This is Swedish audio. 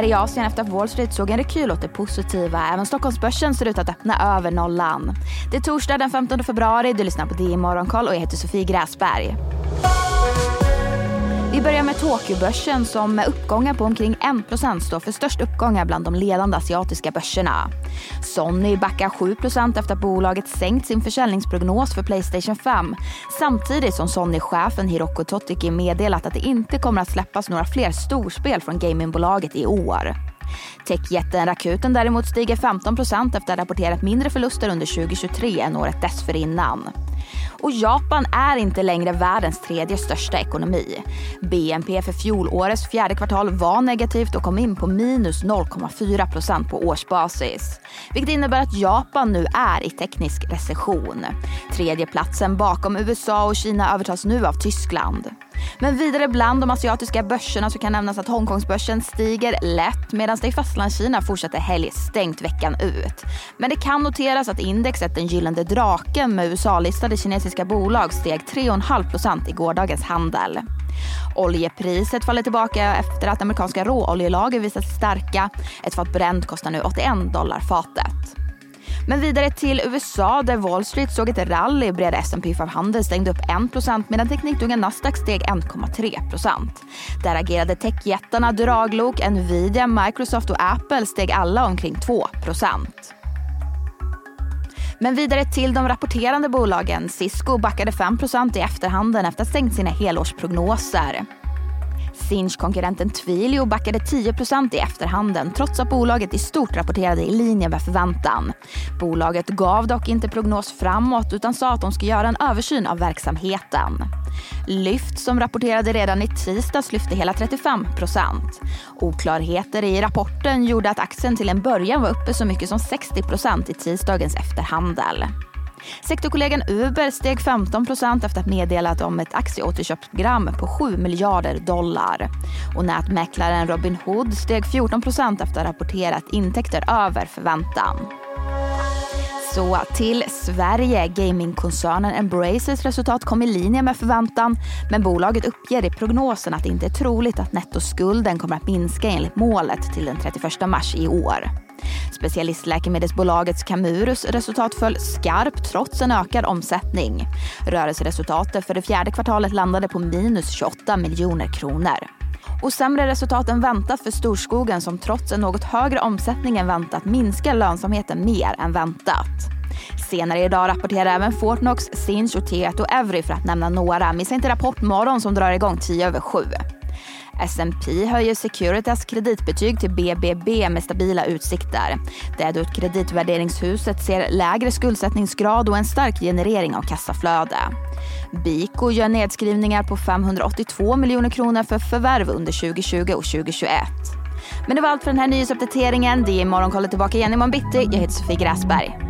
ner i Asien efter att Wall Street såg en rekyl åt det positiva. Även Stockholmsbörsen ser ut att öppna över nollan. Det är torsdag den 15 februari. Du lyssnar på DI Morgonkoll och jag heter Sofie Gräsberg. Vi börjar med Tokyobörsen som med uppgångar på omkring 1% står för störst uppgångar bland de ledande asiatiska börserna. Sony backar 7% efter att bolaget sänkt sin försäljningsprognos för Playstation 5 samtidigt som Sony-chefen Hiroko Totiki meddelat att det inte kommer att släppas några fler storspel från gamingbolaget i år. Techjätten Rakuten däremot stiger 15% efter att ha rapporterat mindre förluster under 2023 än året dessförinnan. Och Japan är inte längre världens tredje största ekonomi. BNP för fjolårets fjärde kvartal var negativt och kom in på minus 0,4% på årsbasis. Vilket innebär att Japan nu är i teknisk recession. Tredje platsen bakom USA och Kina övertas nu av Tyskland. Men vidare bland de asiatiska börserna så kan nämnas att Hongkongsbörsen stiger lätt medan det i Fastlandskina fortsätter helgstängt veckan ut. Men det kan noteras att indexet Den gyllene draken med USA-listade kinesiska bolag steg 3,5% i gårdagens handel. Oljepriset faller tillbaka efter att amerikanska råoljelager visat sig starka. Ett fat bränt kostar nu 81 dollar fatet. Men vidare till USA där Wall Street såg ett rally. Breda S&P 500 stängde upp 1 medan tekniktunga Nasdaq steg 1,3% Där agerade techjättarna Draglok, Nvidia, Microsoft och Apple steg alla omkring 2% men vidare till de rapporterande bolagen. Cisco backade 5% i efterhanden efter att ha stängt sina helårsprognoser. Sinch-konkurrenten Twilio backade 10% i efterhanden trots att bolaget i stort rapporterade i linje med förväntan. Bolaget gav dock inte prognos framåt utan sa att de ska göra en översyn av verksamheten. Lyft som rapporterade redan i tisdags lyfte hela 35% Oklarheter i rapporten gjorde att aktien till en början var uppe så mycket som 60% i tisdagens efterhandel. Sektorkollegan Uber steg 15% efter att ha meddelat om ett aktieåterköpsprogram på 7 miljarder dollar. Och nätmäklaren Robin Hood steg 14% efter att ha rapporterat intäkter över förväntan. Så till Sverige. Gamingkoncernen Embraces resultat kom i linje med förväntan men bolaget uppger i prognosen att det inte är troligt att nettoskulden kommer att minska enligt målet till den 31 mars i år. Specialistläkemedelsbolagets Camurus resultat föll skarpt trots en ökad omsättning. Rörelseresultatet för det fjärde kvartalet landade på minus 28 miljoner kronor. Och sämre resultat än väntat för Storskogen som trots en något högre omsättning än väntat minskar lönsamheten mer än väntat. Senare idag rapporterar även Fortnox, Sinch och Tieto Evry för att nämna några. Missa inte Rapport morgon som drar igång 10 över 7. S&P höjer Securitas kreditbetyg till BBB med stabila utsikter. Det är då kreditvärderingshuset ser lägre skuldsättningsgrad och en stark generering av kassaflöde. Biko gör nedskrivningar på 582 miljoner kronor för förvärv under 2020 och 2021. Men det var allt för den här nyhetsuppdateringen. Det är Morgonkollet tillbaka igen imorgon bitti. Jag heter Sofie Gräsberg.